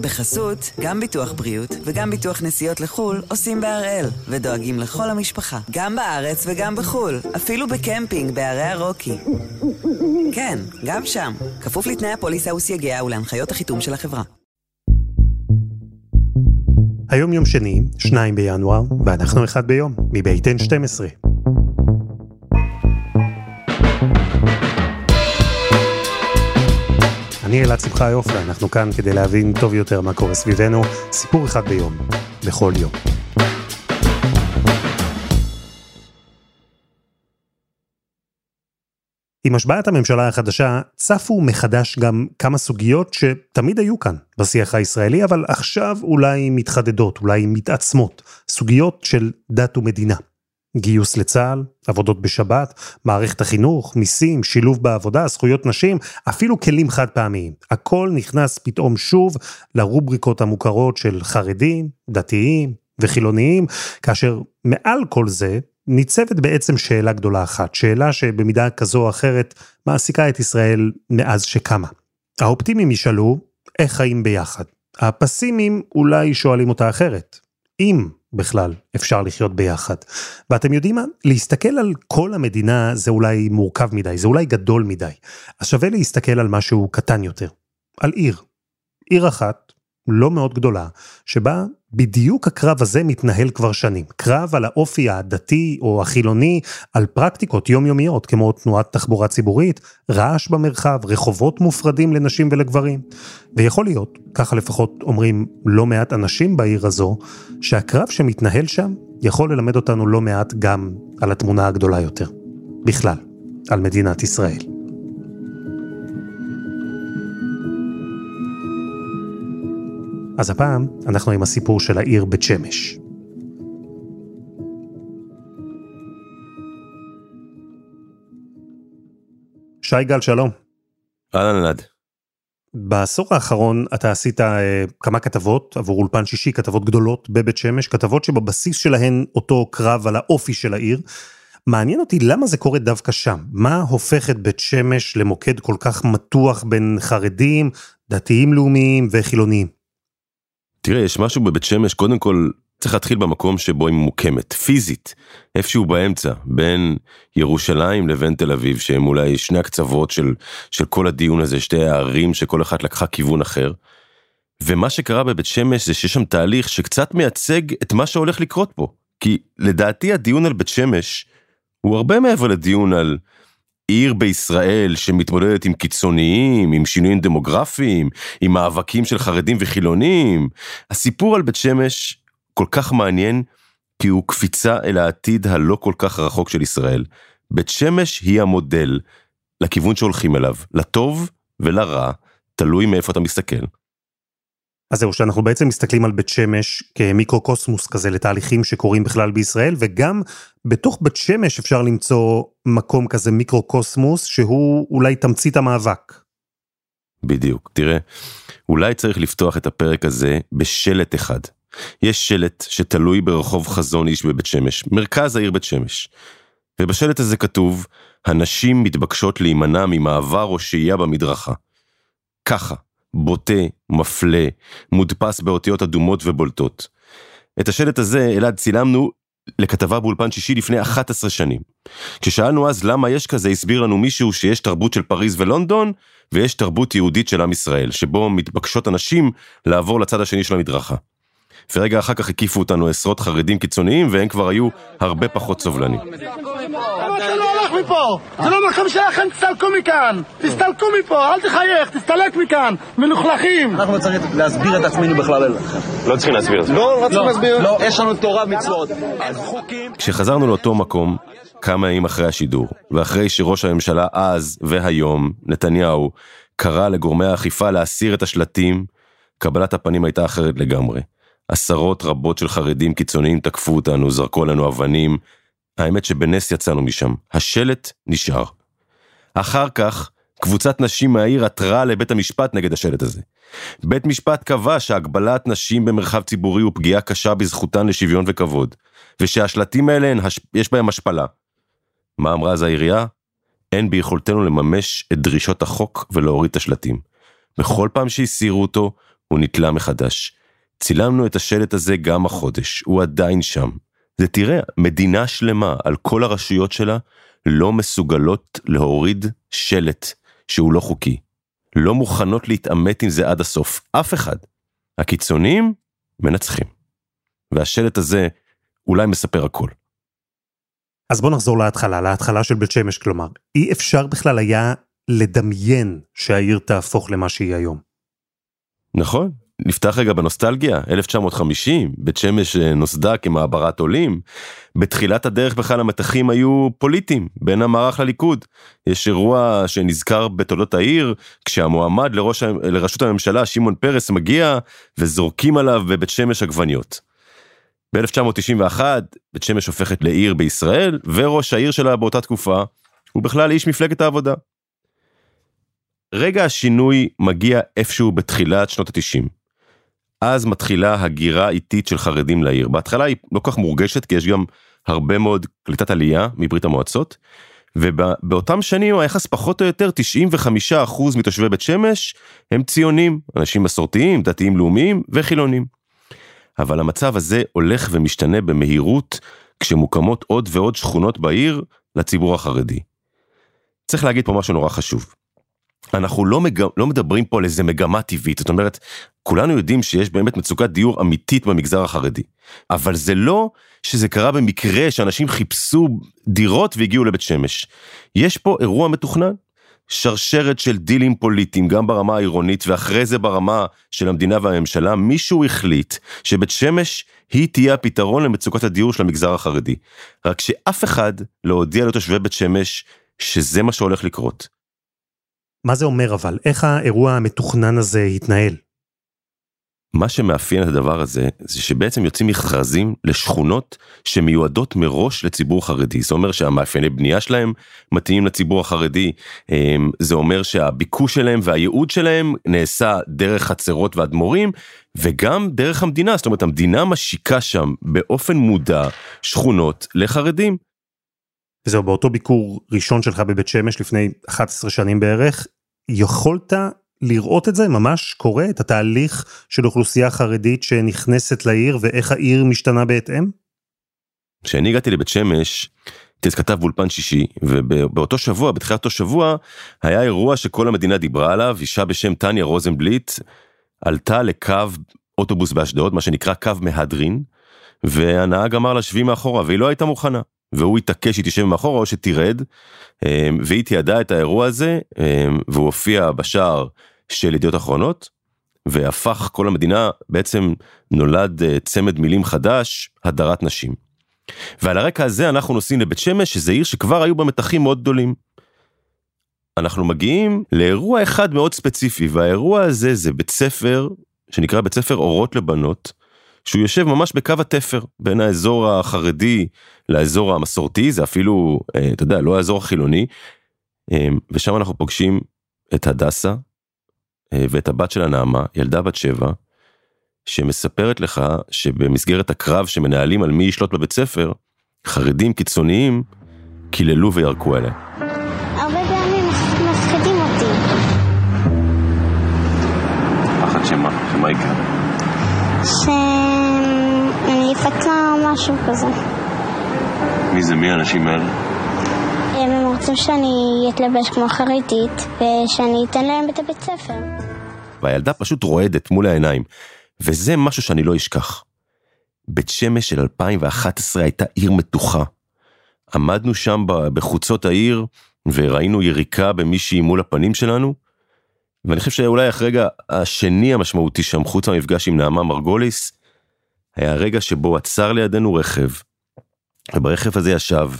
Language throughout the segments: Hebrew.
בחסות, גם ביטוח בריאות וגם ביטוח נסיעות לחו"ל עושים בהראל, ודואגים לכל המשפחה, גם בארץ וגם בחו"ל, אפילו בקמפינג בערי הרוקי. כן, גם שם, כפוף לתנאי הפוליסה וסייגיה ולהנחיות החיתום של החברה. היום יום שני, 2 בינואר, ואנחנו אחד ביום, מבית N12. אני אלעד שמחיוף, ואנחנו כאן כדי להבין טוב יותר מה קורה סביבנו, סיפור אחד ביום, בכל יום. עם השבעת הממשלה החדשה צפו מחדש גם כמה סוגיות שתמיד היו כאן בשיח הישראלי, אבל עכשיו אולי מתחדדות, אולי מתעצמות, סוגיות של דת ומדינה. גיוס לצה"ל, עבודות בשבת, מערכת החינוך, מיסים, שילוב בעבודה, זכויות נשים, אפילו כלים חד פעמיים. הכל נכנס פתאום שוב לרובריקות המוכרות של חרדים, דתיים וחילוניים, כאשר מעל כל זה ניצבת בעצם שאלה גדולה אחת, שאלה שבמידה כזו או אחרת מעסיקה את ישראל מאז שקמה. האופטימיים ישאלו, איך חיים ביחד? הפסימיים אולי שואלים אותה אחרת. אם בכלל אפשר לחיות ביחד. ואתם יודעים מה? להסתכל על כל המדינה זה אולי מורכב מדי, זה אולי גדול מדי. אז שווה להסתכל על משהו קטן יותר. על עיר. עיר אחת, לא מאוד גדולה, שבה בדיוק הקרב הזה מתנהל כבר שנים. קרב על האופי הדתי או החילוני, על פרקטיקות יומיומיות, כמו תנועת תחבורה ציבורית, רעש במרחב, רחובות מופרדים לנשים ולגברים. ויכול להיות, ככה לפחות אומרים לא מעט אנשים בעיר הזו, שהקרב שמתנהל שם יכול ללמד אותנו לא מעט גם על התמונה הגדולה יותר. בכלל, על מדינת ישראל. אז הפעם אנחנו עם הסיפור של העיר בית שמש. שי גל, שלום. אהלן אלעד. בעשור האחרון אתה עשית אה, כמה כתבות עבור אולפן שישי, כתבות גדולות בבית שמש, כתבות שבבסיס שלהן אותו קרב על האופי של העיר. מעניין אותי למה זה קורה דווקא שם. מה הופך את בית שמש למוקד כל כך מתוח בין חרדים, דתיים לאומיים וחילוניים? תראה, יש משהו בבית שמש, קודם כל צריך להתחיל במקום שבו היא ממוקמת, פיזית, איפשהו באמצע, בין ירושלים לבין תל אביב, שהם אולי שני הקצוות של, של כל הדיון הזה, שתי הערים שכל אחת לקחה כיוון אחר. ומה שקרה בבית שמש זה שיש שם תהליך שקצת מייצג את מה שהולך לקרות פה. כי לדעתי הדיון על בית שמש הוא הרבה מעבר לדיון על עיר בישראל שמתמודדת עם קיצוניים, עם שינויים דמוגרפיים, עם מאבקים של חרדים וחילונים. הסיפור על בית שמש כל כך מעניין, כי הוא קפיצה אל העתיד הלא כל כך רחוק של ישראל. בית שמש היא המודל לכיוון שהולכים אליו, לטוב ולרע, תלוי מאיפה אתה מסתכל. אז זהו, שאנחנו בעצם מסתכלים על בית שמש כמיקרוקוסמוס כזה לתהליכים שקורים בכלל בישראל, וגם בתוך בית שמש אפשר למצוא מקום כזה מיקרוקוסמוס, שהוא אולי תמצית המאבק. בדיוק, תראה, אולי צריך לפתוח את הפרק הזה בשלט אחד. יש שלט שתלוי ברחוב חזון איש בבית שמש, מרכז העיר בית שמש. ובשלט הזה כתוב, הנשים מתבקשות להימנע ממעבר או שהייה במדרכה. ככה. בוטה, מפלה, מודפס באותיות אדומות ובולטות. את השלט הזה, אלעד, צילמנו לכתבה באולפן שישי לפני 11 שנים. כששאלנו אז למה יש כזה, הסביר לנו מישהו שיש תרבות של פריז ולונדון, ויש תרבות יהודית של עם ישראל, שבו מתבקשות אנשים לעבור לצד השני של המדרכה. ורגע אחר כך הקיפו אותנו עשרות חרדים קיצוניים, והם כבר היו הרבה פחות סובלנים. לא הולך מפה! זה לא מקום שלכם, תסתלקו מכאן! תסתלקו מפה, אל תחייך, תסתלק מכאן! מלוכלכים! אנחנו צריכים להסביר את עצמנו בכלל אליכם. לא צריכים להסביר את זה. לא, לא צריך להסביר. לא, יש לנו תורה ומצוות. כשחזרנו לאותו מקום, כמה ימים אחרי השידור, ואחרי שראש הממשלה אז והיום, נתניהו, קרא לגורמי האכיפה להסיר את השלטים, קבלת הפנים הייתה אחרת לגמרי. עשרות רבות של חרדים קיצוניים תקפו אותנו, זרקו עלינו אבנים. האמת שבנס יצאנו משם. השלט נשאר. אחר כך, קבוצת נשים מהעיר עתרה לבית המשפט נגד השלט הזה. בית משפט קבע שהגבלת נשים במרחב ציבורי הוא פגיעה קשה בזכותן לשוויון וכבוד, ושהשלטים האלה יש בהם השפלה. מה אמרה אז העירייה? אין ביכולתנו לממש את דרישות החוק ולהוריד את השלטים. בכל פעם שהסירו אותו, הוא נתלה מחדש. צילמנו את השלט הזה גם החודש, הוא עדיין שם. זה תראה, מדינה שלמה על כל הרשויות שלה לא מסוגלות להוריד שלט שהוא לא חוקי. לא מוכנות להתעמת עם זה עד הסוף, אף אחד. הקיצוניים מנצחים. והשלט הזה אולי מספר הכל. אז בוא נחזור להתחלה, להתחלה של בית שמש, כלומר, אי אפשר בכלל היה לדמיין שהעיר תהפוך למה שהיא היום. נכון, נפתח רגע בנוסטלגיה, 1950, בית שמש אה, נוסדה כמעברת עולים. בתחילת הדרך בכלל המתחים היו פוליטיים בין המערך לליכוד. יש אירוע שנזכר בתולדות העיר, כשהמועמד לראש, לראשות הממשלה, שמעון פרס, מגיע וזורקים עליו בבית שמש עגבניות. ב-1991 בית שמש הופכת לעיר בישראל, וראש העיר שלה באותה תקופה הוא בכלל איש מפלגת העבודה. רגע השינוי מגיע איפשהו בתחילת שנות ה-90. אז מתחילה הגירה איטית של חרדים לעיר. בהתחלה היא לא כך מורגשת כי יש גם הרבה מאוד קליטת עלייה מברית המועצות. ובאותם שנים היחס פחות או יותר 95% מתושבי בית שמש הם ציונים, אנשים מסורתיים, דתיים לאומיים וחילונים. אבל המצב הזה הולך ומשתנה במהירות כשמוקמות עוד ועוד שכונות בעיר לציבור החרדי. צריך להגיד פה משהו נורא חשוב. אנחנו לא, מג... לא מדברים פה על איזה מגמה טבעית, זאת אומרת, כולנו יודעים שיש באמת מצוקת דיור אמיתית במגזר החרדי, אבל זה לא שזה קרה במקרה שאנשים חיפשו דירות והגיעו לבית שמש. יש פה אירוע מתוכנן, שרשרת של דילים פוליטיים, גם ברמה העירונית ואחרי זה ברמה של המדינה והממשלה, מישהו החליט שבית שמש היא תהיה הפתרון למצוקת הדיור של המגזר החרדי. רק שאף אחד לא הודיע לתושבי בית שמש שזה מה שהולך לקרות. מה זה אומר אבל? איך האירוע המתוכנן הזה התנהל? מה שמאפיין את הדבר הזה, זה שבעצם יוצאים מכרזים לשכונות שמיועדות מראש לציבור חרדי. זה אומר שהמאפייני בנייה שלהם מתאימים לציבור החרדי, אמ, זה אומר שהביקוש שלהם והייעוד שלהם נעשה דרך חצרות ואדמו"רים, וגם דרך המדינה, זאת אומרת המדינה משיקה שם באופן מודע שכונות לחרדים. וזהו, באותו ביקור ראשון שלך בבית שמש לפני 11 שנים בערך, יכולת לראות את זה ממש קורה, את התהליך של אוכלוסייה חרדית שנכנסת לעיר ואיך העיר משתנה בהתאם? כשאני הגעתי לבית שמש, הייתי כתב באולפן שישי, ובאותו שבוע, בתחילת אותו שבוע, היה אירוע שכל המדינה דיברה עליו, אישה בשם טניה רוזנבליט, עלתה לקו אוטובוס באשדוד, מה שנקרא קו מהדרין, והנהג אמר לה שבי מאחורה, והיא לא הייתה מוכנה. והוא התעקש שהיא תשב מאחורה או שתרד, אמ, והיא תיעדה את האירוע הזה, אמ, והוא הופיע בשער של ידיעות אחרונות, והפך כל המדינה, בעצם נולד אה, צמד מילים חדש, הדרת נשים. ועל הרקע הזה אנחנו נוסעים לבית שמש, שזה עיר שכבר היו בה מתחים מאוד גדולים. אנחנו מגיעים לאירוע אחד מאוד ספציפי, והאירוע הזה זה בית ספר, שנקרא בית ספר אורות לבנות, שהוא יושב ממש בקו התפר בין האזור החרדי לאזור המסורתי, זה אפילו, אה, אתה יודע, לא האזור החילוני, אה, ושם אנחנו פוגשים את הדסה אה, ואת הבת שלה נעמה, ילדה בת שבע, שמספרת לך שבמסגרת הקרב שמנהלים על מי ישלוט בבית ספר, חרדים קיצוניים קיללו וירקו עליה. הרבה פעמים מפחידים אותי. פחד שמה? שמה יקרה? משהו כזה. מי זה? מי האנשים האלה? הם רוצים שאני אתלבש כמו חרדית ושאני אתן להם את הבית ספר. והילדה פשוט רועדת מול העיניים, וזה משהו שאני לא אשכח. בית שמש של 2011 הייתה עיר מתוחה. עמדנו שם בחוצות העיר, וראינו יריקה במישהי מול הפנים שלנו, ואני חושב שאולי הרגע השני המשמעותי שם, חוץ מהמפגש עם נעמה מרגוליס, היה הרגע שבו עצר לידינו רכב, וברכב הזה ישב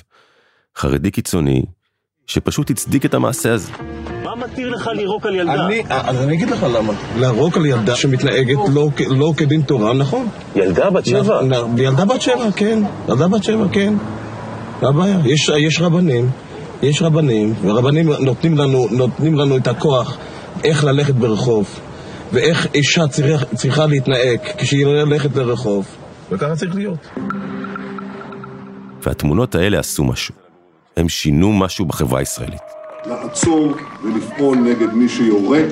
חרדי קיצוני, שפשוט הצדיק את המעשה הזה. מה מתיר לך לירוק על ילדה? אני, אז אני אגיד לך למה. לירוק על ילדה שמתנהגת לא, לא כדין תורה, נכון. ילדה בת שבע? נ, ילדה בת שבע, כן. ילדה בת שבע, כן. מה הבעיה? יש, יש רבנים, יש רבנים, ורבנים נותנים לנו, נותנים לנו את הכוח איך ללכת ברחוב, ואיך אישה צריכה, צריכה להתנהג כשהיא הולכת לרחוב, וככה צריך להיות. והתמונות האלה עשו משהו. הם שינו משהו בחברה הישראלית. לעצור ולפעול נגד מי שיורק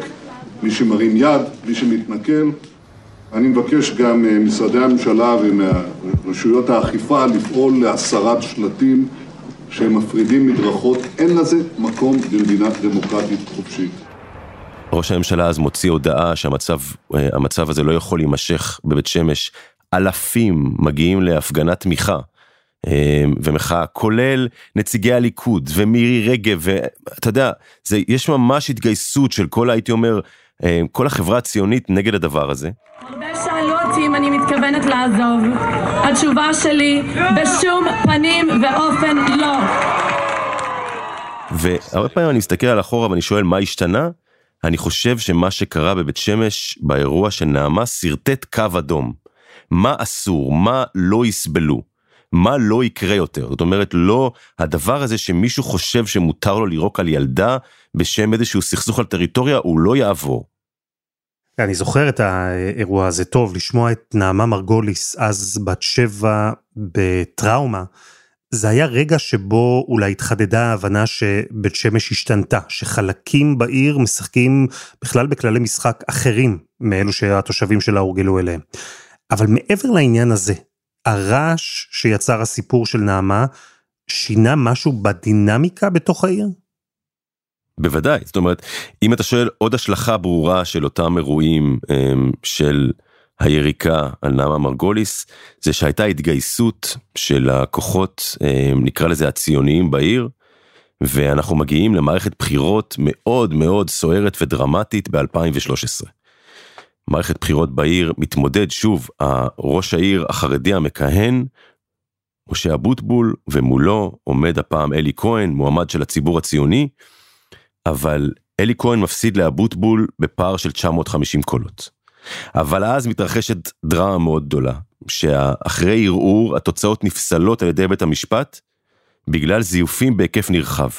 מי שמרים יד, מי שמתנכל. אני מבקש גם ממשרדי הממשלה ומרשויות האכיפה לפעול להסרת שלטים שמפרידים מדרכות. אין לזה מקום במדינה דמוקרטית חופשית. ראש הממשלה אז מוציא הודעה שהמצב הזה לא יכול להימשך בבית שמש. אלפים מגיעים להפגנת תמיכה ומחאה, כולל נציגי הליכוד ומירי רגב, ואתה יודע, זה, יש ממש התגייסות של כל, הייתי אומר, כל החברה הציונית נגד הדבר הזה. הרבה שאלו אותי אם אני מתכוונת לעזוב. התשובה שלי, בשום פנים ואופן לא. והרבה פעמים אני מסתכל על אחורה ואני שואל מה השתנה? אני חושב שמה שקרה בבית שמש באירוע של נעמה שרטט קו אדום. מה אסור, מה לא יסבלו, מה לא יקרה יותר. זאת אומרת, לא הדבר הזה שמישהו חושב שמותר לו לירוק על ילדה בשם איזשהו סכסוך על טריטוריה, הוא לא יעבור. אני זוכר את האירוע הזה טוב, לשמוע את נעמה מרגוליס, אז בת שבע בטראומה. זה היה רגע שבו אולי התחדדה ההבנה שבית שמש השתנתה, שחלקים בעיר משחקים בכלל בכללי משחק אחרים מאלו שהתושבים שלה הורגלו אליהם. אבל מעבר לעניין הזה, הרעש שיצר הסיפור של נעמה, שינה משהו בדינמיקה בתוך העיר? בוודאי, זאת אומרת, אם אתה שואל עוד השלכה ברורה של אותם אירועים של היריקה על נעמה מרגוליס, זה שהייתה התגייסות של הכוחות, נקרא לזה הציוניים בעיר, ואנחנו מגיעים למערכת בחירות מאוד מאוד סוערת ודרמטית ב-2013. מערכת בחירות בעיר מתמודד שוב, ראש העיר החרדי המכהן, משה אבוטבול, ומולו עומד הפעם אלי כהן, מועמד של הציבור הציוני, אבל אלי כהן מפסיד לאבוטבול בפער של 950 קולות. אבל אז מתרחשת דרמה מאוד גדולה, שאחרי ערעור התוצאות נפסלות על ידי בית המשפט בגלל זיופים בהיקף נרחב.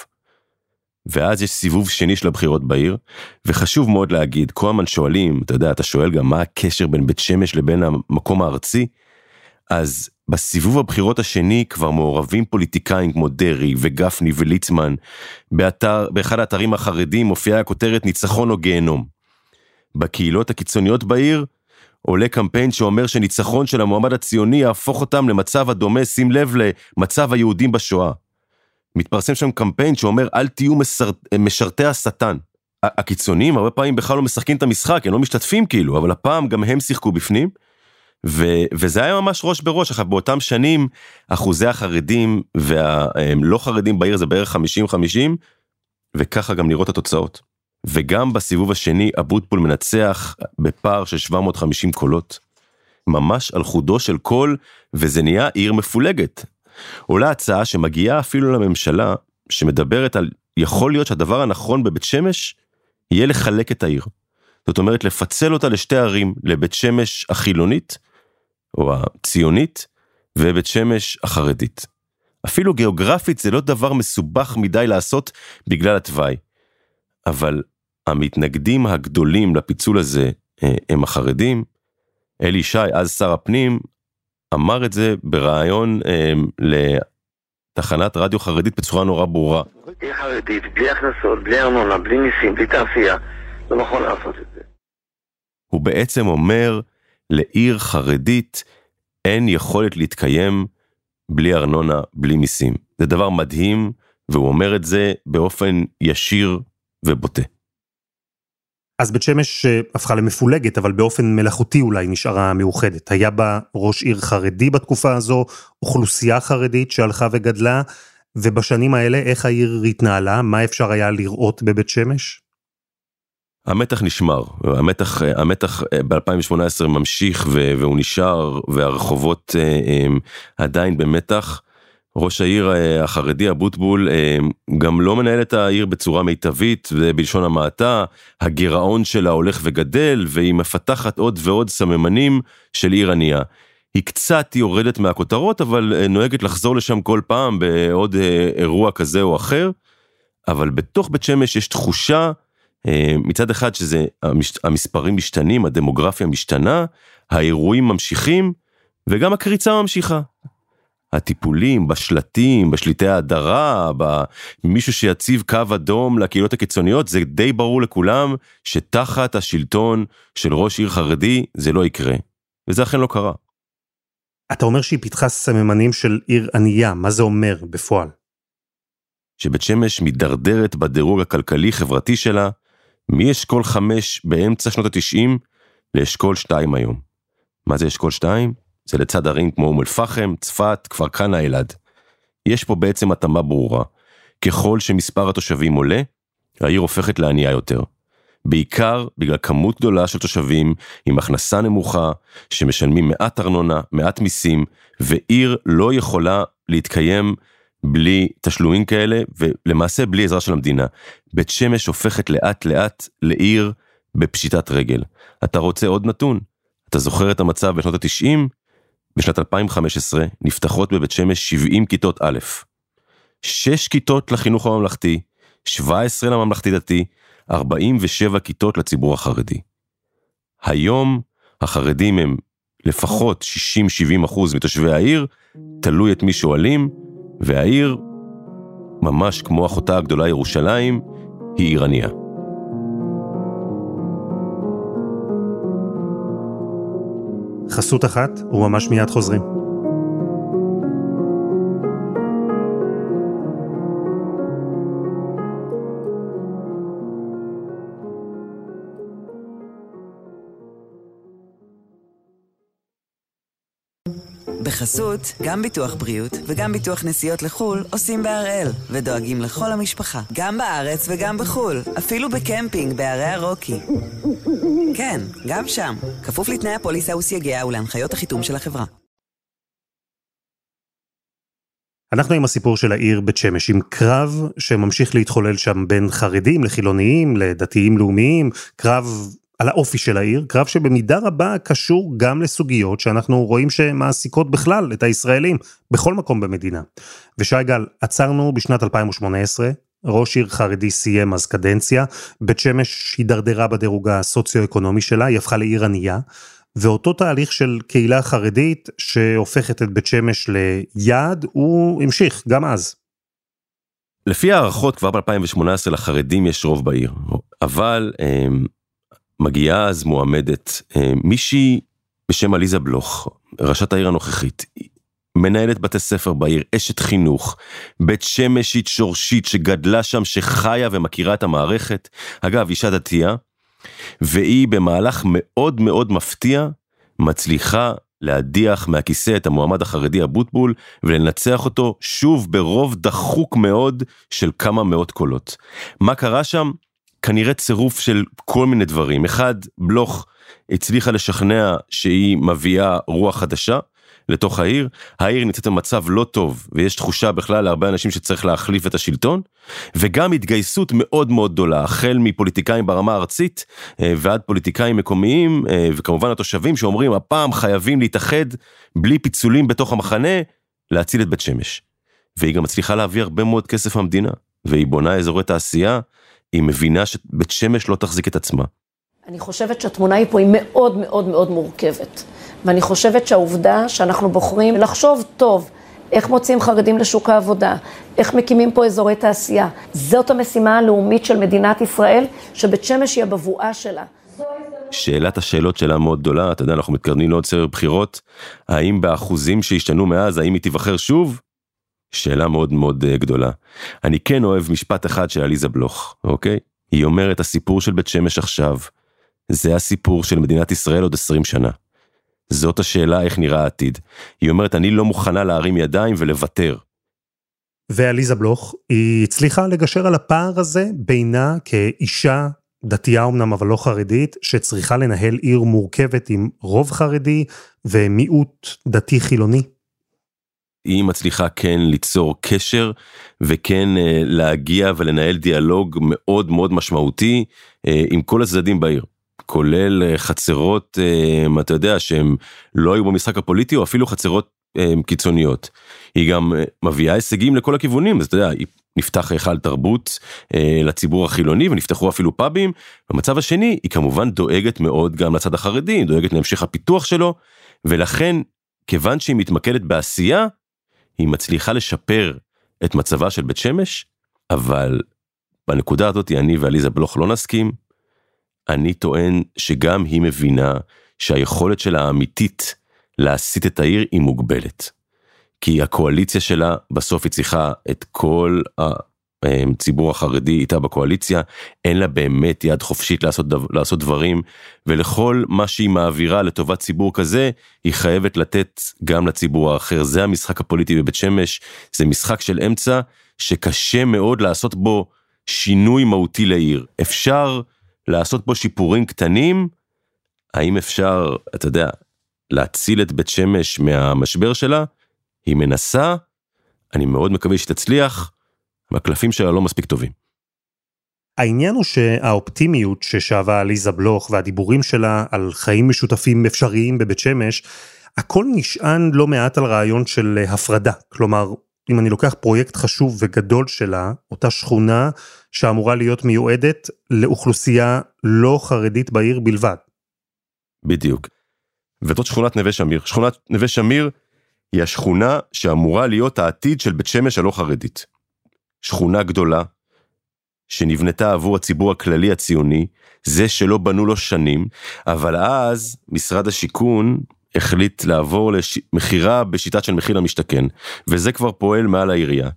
ואז יש סיבוב שני של הבחירות בעיר, וחשוב מאוד להגיד, כל הזמן שואלים, אתה יודע, אתה שואל גם מה הקשר בין בית שמש לבין המקום הארצי, אז בסיבוב הבחירות השני כבר מעורבים פוליטיקאים כמו דרעי וגפני וליצמן. באתר, באחד האתרים החרדים מופיעה הכותרת ניצחון או גיהנום. בקהילות הקיצוניות בעיר עולה קמפיין שאומר שניצחון של המועמד הציוני יהפוך אותם למצב הדומה, שים לב למצב היהודים בשואה. מתפרסם שם קמפיין שאומר אל תהיו מסר... משרתי השטן. הקיצונים הרבה פעמים בכלל לא משחקים את המשחק, הם לא משתתפים כאילו, אבל הפעם גם הם שיחקו בפנים. ו... וזה היה ממש ראש בראש, עכשיו באותם שנים אחוזי החרדים והלא חרדים בעיר זה בערך 50-50, וככה גם נראות התוצאות. וגם בסיבוב השני אבוטבול מנצח בפער של 750 קולות. ממש על חודו של קול, וזה נהיה עיר מפולגת. עולה הצעה שמגיעה אפילו לממשלה, שמדברת על יכול להיות שהדבר הנכון בבית שמש יהיה לחלק את העיר. זאת אומרת לפצל אותה לשתי ערים, לבית שמש החילונית, או הציונית, ובית שמש החרדית. אפילו גיאוגרפית זה לא דבר מסובך מדי לעשות בגלל התוואי. אבל המתנגדים הגדולים לפיצול הזה אה, הם החרדים. אלי ישי, אז שר הפנים, אמר את זה בריאיון אה, לתחנת רדיו חרדית בצורה נורא ברורה. עיר חרדית, בלי הכנסות, בלי ארנונה, בלי מיסים, בלי תעשייה, לא נכון לעשות את זה. הוא בעצם אומר, לעיר חרדית אין יכולת להתקיים בלי ארנונה, בלי מיסים. זה דבר מדהים, והוא אומר את זה באופן ישיר ובוטה. אז בית שמש אה, הפכה למפולגת, אבל באופן מלאכותי אולי נשארה מאוחדת. היה בה ראש עיר חרדי בתקופה הזו, אוכלוסייה חרדית שהלכה וגדלה, ובשנים האלה איך העיר התנהלה, מה אפשר היה לראות בבית שמש? המתח נשמר, המתח, המתח אה, ב-2018 ממשיך והוא נשאר, והרחובות אה, עדיין במתח. ראש העיר אה, החרדי אבוטבול אה, גם לא מנהל את העיר בצורה מיטבית ובלשון המעטה, הגירעון שלה הולך וגדל והיא מפתחת עוד ועוד סממנים של עיר ענייה. היא קצת יורדת מהכותרות אבל אה, נוהגת לחזור לשם כל פעם בעוד אירוע כזה או אחר, אבל בתוך בית שמש יש תחושה מצד אחד שזה המספרים משתנים, הדמוגרפיה משתנה, האירועים ממשיכים וגם הקריצה ממשיכה. הטיפולים בשלטים, בשליטי ההדרה, במישהו שיציב קו אדום לקהילות הקיצוניות, זה די ברור לכולם שתחת השלטון של ראש עיר חרדי זה לא יקרה. וזה אכן לא קרה. אתה אומר שהיא פיתחה סממנים של עיר ענייה, מה זה אומר בפועל? שבית שמש מידרדרת בדירוג הכלכלי-חברתי שלה, מאשכול 5 באמצע שנות ה-90 לאשכול 2 היום. מה זה אשכול 2? זה לצד ערים כמו אום אל-פחם, צפת, כפר כנא, אלעד. יש פה בעצם התאמה ברורה. ככל שמספר התושבים עולה, העיר הופכת לענייה יותר. בעיקר בגלל כמות גדולה של תושבים עם הכנסה נמוכה, שמשלמים מעט ארנונה, מעט מיסים, ועיר לא יכולה להתקיים בלי תשלומים כאלה, ולמעשה בלי עזרה של המדינה. בית שמש הופכת לאט לאט לעיר בפשיטת רגל. אתה רוצה עוד נתון? אתה זוכר את המצב בשנות ה-90? בשנת 2015 נפתחות בבית שמש 70 כיתות א', 6 כיתות לחינוך הממלכתי, 17 לממלכתי דתי, 47 כיתות לציבור החרדי. היום החרדים הם לפחות 60-70 אחוז מתושבי העיר, תלוי את מי שואלים, והעיר, ממש כמו אחותה הגדולה ירושלים, היא עיר ענייה. חסות אחת, וממש מיד חוזרים. בחסות, גם ביטוח בריאות וגם ביטוח נסיעות לחו"ל עושים בהראל, ודואגים לכל המשפחה, גם בארץ וגם בחו"ל, אפילו בקמפינג בערי הרוקי. כן, גם שם, כפוף לתנאי הפוליסה וסייגיה ולהנחיות החיתום של החברה. אנחנו עם הסיפור של העיר בית שמש, עם קרב שממשיך להתחולל שם בין חרדים לחילוניים, לדתיים לאומיים, קרב על האופי של העיר, קרב שבמידה רבה קשור גם לסוגיות שאנחנו רואים שמעסיקות בכלל את הישראלים בכל מקום במדינה. ושי גל, עצרנו בשנת 2018, ראש עיר חרדי סיים אז קדנציה, בית שמש הידרדרה בדירוג הסוציו-אקונומי שלה, היא הפכה לעיר ענייה, ואותו תהליך של קהילה חרדית שהופכת את בית שמש ליעד, הוא המשיך גם אז. לפי הערכות כבר ב-2018 לחרדים יש רוב בעיר, אבל אמ, מגיעה אז מועמדת אה, מישהי בשם עליזה בלוך, ראשת העיר הנוכחית, מנהלת בתי ספר בעיר, אשת חינוך, בית שמשית שורשית שגדלה שם, שחיה ומכירה את המערכת. אגב, אישה דתייה, והיא במהלך מאוד מאוד מפתיע, מצליחה להדיח מהכיסא את המועמד החרדי אבוטבול ולנצח אותו שוב ברוב דחוק מאוד של כמה מאות קולות. מה קרה שם? כנראה צירוף של כל מיני דברים. אחד, בלוך הצליחה לשכנע שהיא מביאה רוח חדשה לתוך העיר, העיר נמצאת במצב לא טוב ויש תחושה בכלל להרבה אנשים שצריך להחליף את השלטון, וגם התגייסות מאוד מאוד גדולה, החל מפוליטיקאים ברמה הארצית אה, ועד פוליטיקאים מקומיים אה, וכמובן התושבים שאומרים הפעם חייבים להתאחד בלי פיצולים בתוך המחנה להציל את בית שמש. והיא גם מצליחה להביא הרבה מאוד כסף מהמדינה, והיא בונה אזורי תעשייה היא מבינה שבית שמש לא תחזיק את עצמה. אני חושבת שהתמונה היא פה היא מאוד מאוד מאוד מורכבת. ואני חושבת שהעובדה שאנחנו בוחרים לחשוב טוב איך מוציאים חרדים לשוק העבודה, איך מקימים פה אזורי תעשייה. זאת המשימה הלאומית של מדינת ישראל, שבית שמש היא הבבואה שלה. שאלת השאלות שלה מאוד גדולה, אתה יודע, אנחנו מתקרבים לעוד סבב בחירות, האם באחוזים שהשתנו מאז, האם היא תיבחר שוב? שאלה מאוד מאוד אה, גדולה. אני כן אוהב משפט אחד של עליזה בלוך, אוקיי? היא אומרת, הסיפור של בית שמש עכשיו, זה הסיפור של מדינת ישראל עוד 20 שנה. זאת השאלה איך נראה העתיד. היא אומרת, אני לא מוכנה להרים ידיים ולוותר. ועליזה בלוך, היא הצליחה לגשר על הפער הזה בינה כאישה דתייה אמנם אבל לא חרדית, שצריכה לנהל עיר מורכבת עם רוב חרדי ומיעוט דתי חילוני. היא מצליחה כן ליצור קשר וכן אה, להגיע ולנהל דיאלוג מאוד מאוד משמעותי אה, עם כל הצדדים בעיר. כולל אה, חצרות, אתה יודע, שהם לא היו במשחק הפוליטי או אפילו חצרות קיצוניות. היא גם מביאה הישגים לכל הכיוונים, אז אתה יודע, נפתח היכל תרבות לציבור החילוני ונפתחו אפילו פאבים. במצב השני, היא כמובן דואגת מאוד גם לצד החרדי, דואגת להמשך הפיתוח שלו, ולכן, כיוון שהיא מתמקדת בעשייה, היא מצליחה לשפר את מצבה של בית שמש, אבל בנקודה הזאת אני ועליזה בלוך לא נסכים. אני טוען שגם היא מבינה שהיכולת שלה האמיתית להסיט את העיר היא מוגבלת. כי הקואליציה שלה בסוף היא צריכה את כל הציבור החרדי איתה בקואליציה, אין לה באמת יד חופשית לעשות, לעשות דברים, ולכל מה שהיא מעבירה לטובת ציבור כזה, היא חייבת לתת גם לציבור האחר. זה המשחק הפוליטי בבית שמש, זה משחק של אמצע שקשה מאוד לעשות בו שינוי מהותי לעיר. אפשר לעשות בו שיפורים קטנים, האם אפשר, אתה יודע, להציל את בית שמש מהמשבר שלה? היא מנסה, אני מאוד מקווה שתצליח, והקלפים שלה לא מספיק טובים. העניין הוא שהאופטימיות ששאבה עליזה בלוך והדיבורים שלה על חיים משותפים אפשריים בבית שמש, הכל נשען לא מעט על רעיון של הפרדה. כלומר, אם אני לוקח פרויקט חשוב וגדול שלה, אותה שכונה שאמורה להיות מיועדת לאוכלוסייה לא חרדית בעיר בלבד. בדיוק. וזאת שכונת נווה שמיר. שכונת נווה שמיר היא השכונה שאמורה להיות העתיד של בית שמש הלא חרדית. שכונה גדולה, שנבנתה עבור הציבור הכללי הציוני, זה שלא בנו לו שנים, אבל אז משרד השיכון החליט לעבור למכירה בשיטת של מחיר למשתכן, וזה כבר פועל מעל העירייה.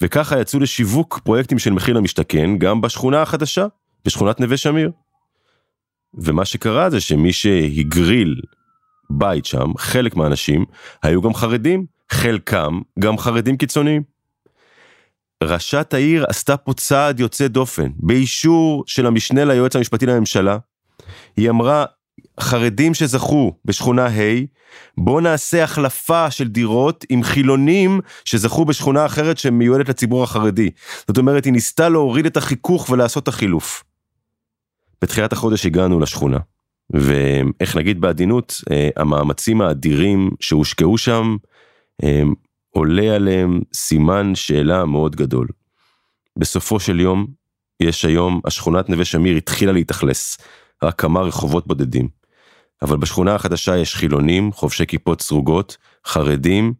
וככה יצאו לשיווק פרויקטים של מחיר למשתכן גם בשכונה החדשה, בשכונת נווה שמיר. ומה שקרה זה שמי שהגריל בית שם, חלק מהאנשים היו גם חרדים, חלקם גם חרדים קיצוניים. ראשת העיר עשתה פה צעד יוצא דופן, באישור של המשנה ליועץ המשפטי לממשלה. היא אמרה, חרדים שזכו בשכונה ה', בואו נעשה החלפה של דירות עם חילונים שזכו בשכונה אחרת שמיועדת לציבור החרדי. זאת אומרת, היא ניסתה להוריד את החיכוך ולעשות את החילוף. בתחילת החודש הגענו לשכונה. ואיך נגיד בעדינות, אה, המאמצים האדירים שהושקעו שם, אה, עולה עליהם סימן שאלה מאוד גדול. בסופו של יום, יש היום, השכונת נווה שמיר התחילה להתאכלס, רק כמה רחובות בודדים. אבל בשכונה החדשה יש חילונים, חובשי כיפות סרוגות, חרדים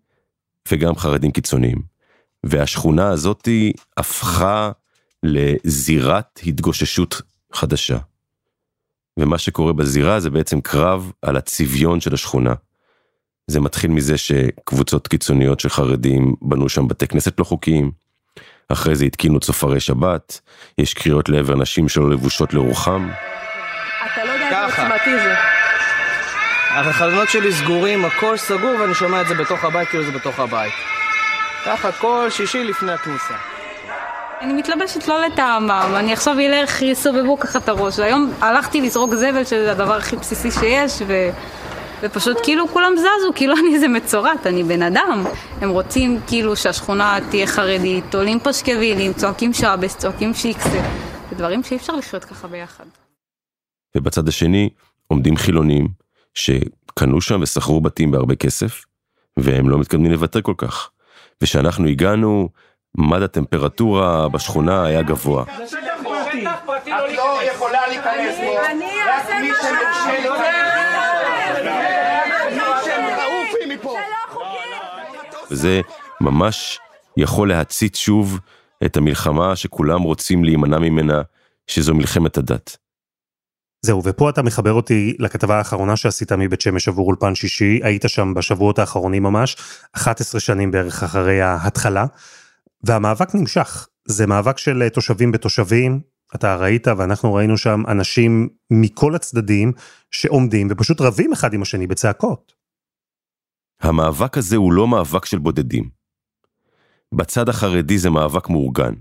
וגם חרדים קיצוניים. והשכונה הזאתי הפכה לזירת התגוששות חדשה. ומה שקורה בזירה זה בעצם קרב על הצביון של השכונה. זה מתחיל מזה שקבוצות קיצוניות של חרדים בנו שם בתי כנסת לא חוקיים, אחרי זה התקינו צופרי שבת, יש קריאות לעבר נשים שלא לבושות לרוחם. אתה לא יודע איזה עוצמתי זה. החלונות שלי סגורים, הכל סגור ואני שומע את זה בתוך הבית כאילו זה בתוך הבית. ככה כל שישי לפני הכניסה. אני מתלבשת לא לטעמם, אני עכשיו אלך, יסובבו ככה את הראש. והיום הלכתי לזרוק זבל, שזה הדבר הכי בסיסי שיש, ו... ופשוט כאילו כולם זזו, כאילו אני איזה מצורעת, אני בן אדם. הם רוצים כאילו שהשכונה תהיה חרדית, עולים פשקווילים, צועקים שבס, צועקים שיקסה. זה דברים שאי אפשר לחיות ככה ביחד. ובצד השני עומדים חילונים שקנו שם ושכרו בתים בהרבה כסף, והם לא מתכוונים לוותר כל כך. ושאנחנו הגענו, מד הטמפרטורה בשכונה היה גבוה. את לא יכולה להיכנס פה, רק מי וזה ממש יכול להצית שוב את המלחמה שכולם רוצים להימנע ממנה, שזו מלחמת הדת. זהו, ופה אתה מחבר אותי לכתבה האחרונה שעשית מבית שמש עבור אולפן שישי, היית שם בשבועות האחרונים ממש, 11 שנים בערך אחרי ההתחלה, והמאבק נמשך. זה מאבק של תושבים בתושבים, אתה ראית ואנחנו ראינו שם אנשים מכל הצדדים שעומדים ופשוט רבים אחד עם השני בצעקות. המאבק הזה הוא לא מאבק של בודדים. בצד החרדי זה מאבק מאורגן.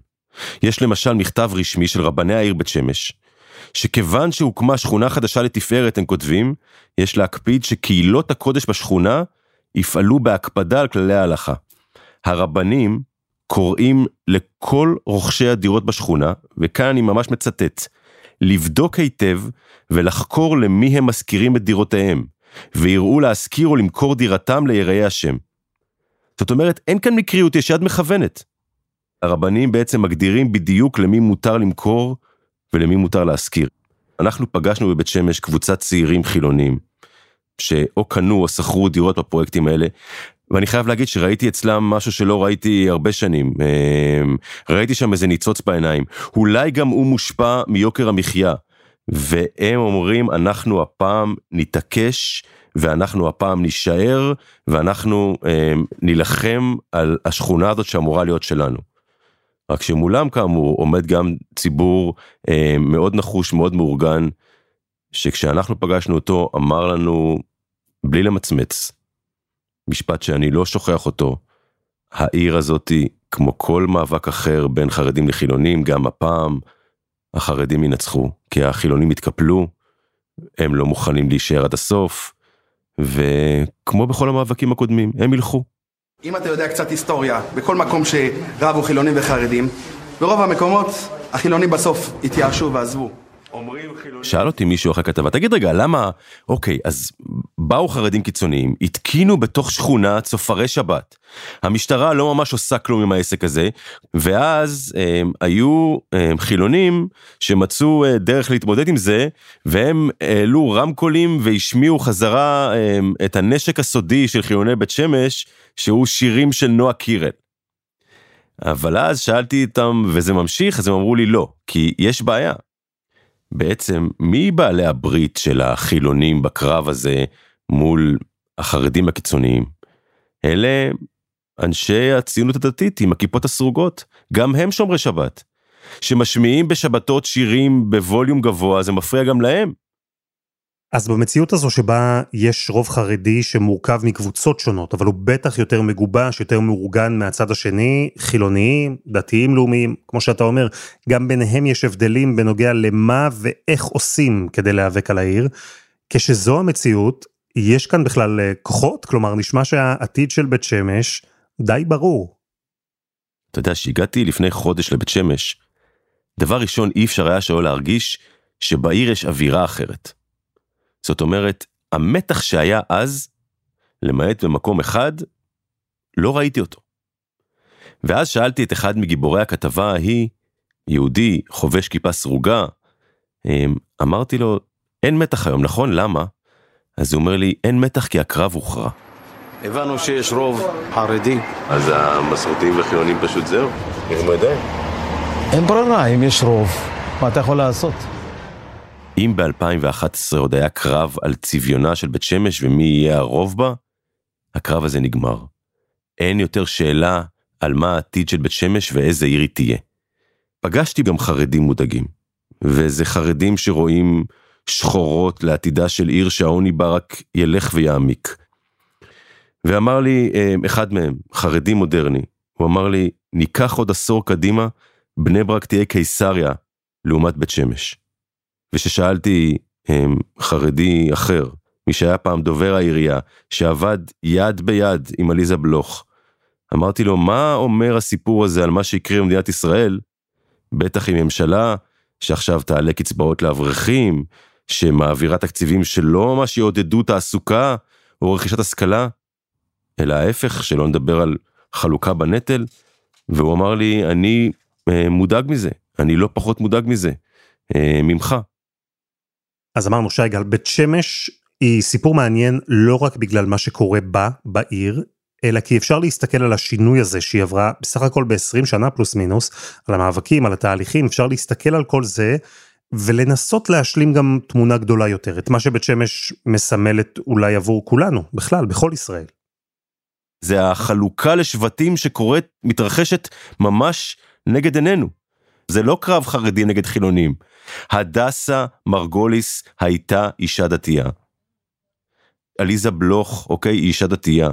יש למשל מכתב רשמי של רבני העיר בית שמש, שכיוון שהוקמה שכונה חדשה לתפארת, הם כותבים, יש להקפיד שקהילות הקודש בשכונה יפעלו בהקפדה על כללי ההלכה. הרבנים קוראים לכל רוכשי הדירות בשכונה, וכאן אני ממש מצטט, לבדוק היטב ולחקור למי הם משכירים את דירותיהם, ויראו להשכיר או למכור דירתם ליראי השם. זאת אומרת, אין כאן מקריות, יש יד מכוונת. הרבנים בעצם מגדירים בדיוק למי מותר למכור ולמי מותר להשכיר. אנחנו פגשנו בבית שמש קבוצת צעירים חילונים, שאו קנו או שכרו דירות בפרויקטים האלה, ואני חייב להגיד שראיתי אצלם משהו שלא ראיתי הרבה שנים. אמ, ראיתי שם איזה ניצוץ בעיניים. אולי גם הוא מושפע מיוקר המחיה. והם אומרים, אנחנו הפעם נתעקש, ואנחנו הפעם נישאר, ואנחנו אה, נילחם על השכונה הזאת שאמורה להיות שלנו. רק שמולם כאמור עומד גם ציבור אה, מאוד נחוש, מאוד מאורגן, שכשאנחנו פגשנו אותו אמר לנו, בלי למצמץ, משפט שאני לא שוכח אותו, העיר הזאתי, כמו כל מאבק אחר בין חרדים לחילונים, גם הפעם החרדים ינצחו, כי החילונים יתקפלו, הם לא מוכנים להישאר עד הסוף, וכמו בכל המאבקים הקודמים, הם ילכו. אם אתה יודע קצת היסטוריה, בכל מקום שרבו חילונים וחרדים, ברוב המקומות החילונים בסוף התייאשו ועזבו. שאל אותי מישהו אחרי כתבה, תגיד רגע, למה, אוקיי, אז באו חרדים קיצוניים, התקינו בתוך שכונה צופרי שבת. המשטרה לא ממש עושה כלום עם העסק הזה, ואז הם, היו הם, חילונים שמצאו אה, דרך להתמודד עם זה, והם העלו רמקולים והשמיעו חזרה הם, את הנשק הסודי של חילוני בית שמש, שהוא שירים של נועה קירל. אבל אז שאלתי אותם, וזה ממשיך, אז הם אמרו לי לא, כי יש בעיה. בעצם מי בעלי הברית של החילונים בקרב הזה מול החרדים הקיצוניים? אלה אנשי הציונות הדתית עם הכיפות הסרוגות, גם הם שומרי שבת. שמשמיעים בשבתות שירים בווליום גבוה, זה מפריע גם להם. אז במציאות הזו שבה יש רוב חרדי שמורכב מקבוצות שונות, אבל הוא בטח יותר מגובש, יותר מאורגן מהצד השני, חילוניים, דתיים לאומיים, כמו שאתה אומר, גם ביניהם יש הבדלים בנוגע למה ואיך עושים כדי להיאבק על העיר. כשזו המציאות, יש כאן בכלל אה, כוחות? כלומר, נשמע שהעתיד של בית שמש די ברור. אתה יודע, שהגעתי לפני חודש לבית שמש, דבר ראשון, אי אפשר היה שלא להרגיש שבעיר יש אווירה אחרת. זאת אומרת, המתח שהיה אז, למעט במקום אחד, לא ראיתי אותו. ואז שאלתי את אחד מגיבורי הכתבה ההיא, יהודי, חובש כיפה סרוגה, אמ, אמרתי לו, אין מתח היום, נכון? למה? אז הוא אומר לי, אין מתח כי הקרב הוכרע. הבנו שיש רוב חרדי. אז המסורתיים והחילונים פשוט זהו, ידיים. אין ברירה, אם יש רוב, מה אתה יכול לעשות? אם ב-2011 עוד היה קרב על צביונה של בית שמש ומי יהיה הרוב בה, הקרב הזה נגמר. אין יותר שאלה על מה העתיד של בית שמש ואיזה עיר היא תהיה. פגשתי גם חרדים מודאגים, וזה חרדים שרואים שחורות לעתידה של עיר שהעוני בה רק ילך ויעמיק. ואמר לי אה, אחד מהם, חרדי מודרני, הוא אמר לי, ניקח עוד עשור קדימה, בני ברק תהיה קיסריה לעומת בית שמש. וששאלתי הם, חרדי אחר, מי שהיה פעם דובר העירייה, שעבד יד ביד עם עליזה בלוך, אמרתי לו, מה אומר הסיפור הזה על מה שיקרה במדינת ישראל? בטח עם ממשלה שעכשיו תעלה קצבאות לאברכים, שמעבירה תקציבים שלא ממש יעודדו תעסוקה או רכישת השכלה, אלא ההפך, שלא נדבר על חלוקה בנטל. והוא אמר לי, אני אה, מודאג מזה, אני לא פחות מודאג מזה, אה, ממך. אז אמרנו שי גל, בית שמש היא סיפור מעניין לא רק בגלל מה שקורה בה, בעיר, אלא כי אפשר להסתכל על השינוי הזה שהיא עברה בסך הכל ב-20 שנה פלוס מינוס, על המאבקים, על התהליכים, אפשר להסתכל על כל זה ולנסות להשלים גם תמונה גדולה יותר, את מה שבית שמש מסמלת אולי עבור כולנו, בכלל, בכל ישראל. זה החלוקה לשבטים שקורית, מתרחשת ממש נגד עינינו. זה לא קרב חרדים נגד חילונים. הדסה מרגוליס הייתה אישה דתייה. עליזה בלוך, אוקיי, היא אישה דתייה.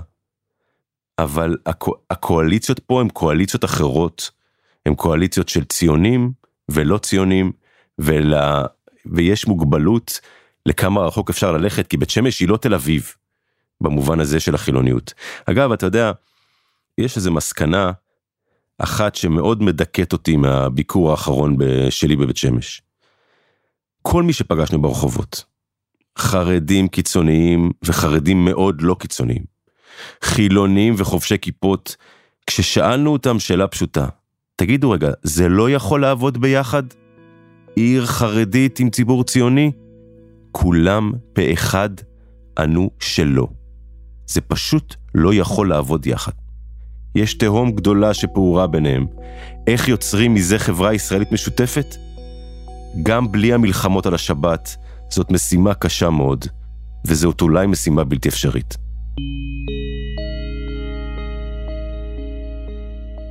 אבל הקו, הקואליציות פה הן קואליציות אחרות. הן קואליציות של ציונים ולא ציונים, ול... ויש מוגבלות לכמה רחוק אפשר ללכת, כי בית שמש היא לא תל אביב, במובן הזה של החילוניות. אגב, אתה יודע, יש איזו מסקנה אחת שמאוד מדכאת אותי מהביקור האחרון שלי בבית שמש. כל מי שפגשנו ברחובות, חרדים קיצוניים וחרדים מאוד לא קיצוניים, חילונים וחובשי כיפות, כששאלנו אותם שאלה פשוטה, תגידו רגע, זה לא יכול לעבוד ביחד? עיר חרדית עם ציבור ציוני? כולם פה אחד ענו שלא. זה פשוט לא יכול לעבוד יחד. יש תהום גדולה שפעורה ביניהם. איך יוצרים מזה חברה ישראלית משותפת? גם בלי המלחמות על השבת, זאת משימה קשה מאוד, וזאת אולי משימה בלתי אפשרית.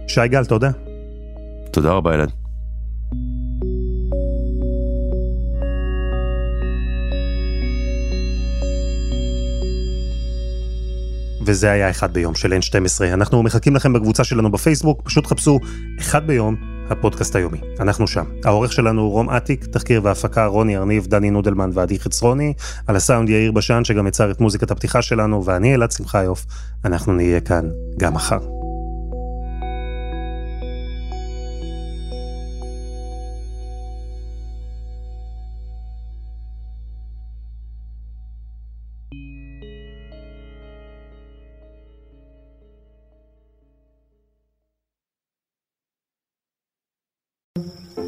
שי גל, תודה. תודה רבה, אלעד. וזה היה אחד ביום של N12. אנחנו מחכים לכם בקבוצה שלנו בפייסבוק, פשוט חפשו אחד ביום, הפודקאסט היומי. אנחנו שם. העורך שלנו הוא רום אטיק, תחקיר והפקה רוני ארניב, דני נודלמן ועדי חצרוני, על הסאונד יאיר בשן שגם יצר את מוזיקת הפתיחה שלנו, ואני אלעד שמחיוף, אנחנו נהיה כאן גם מחר.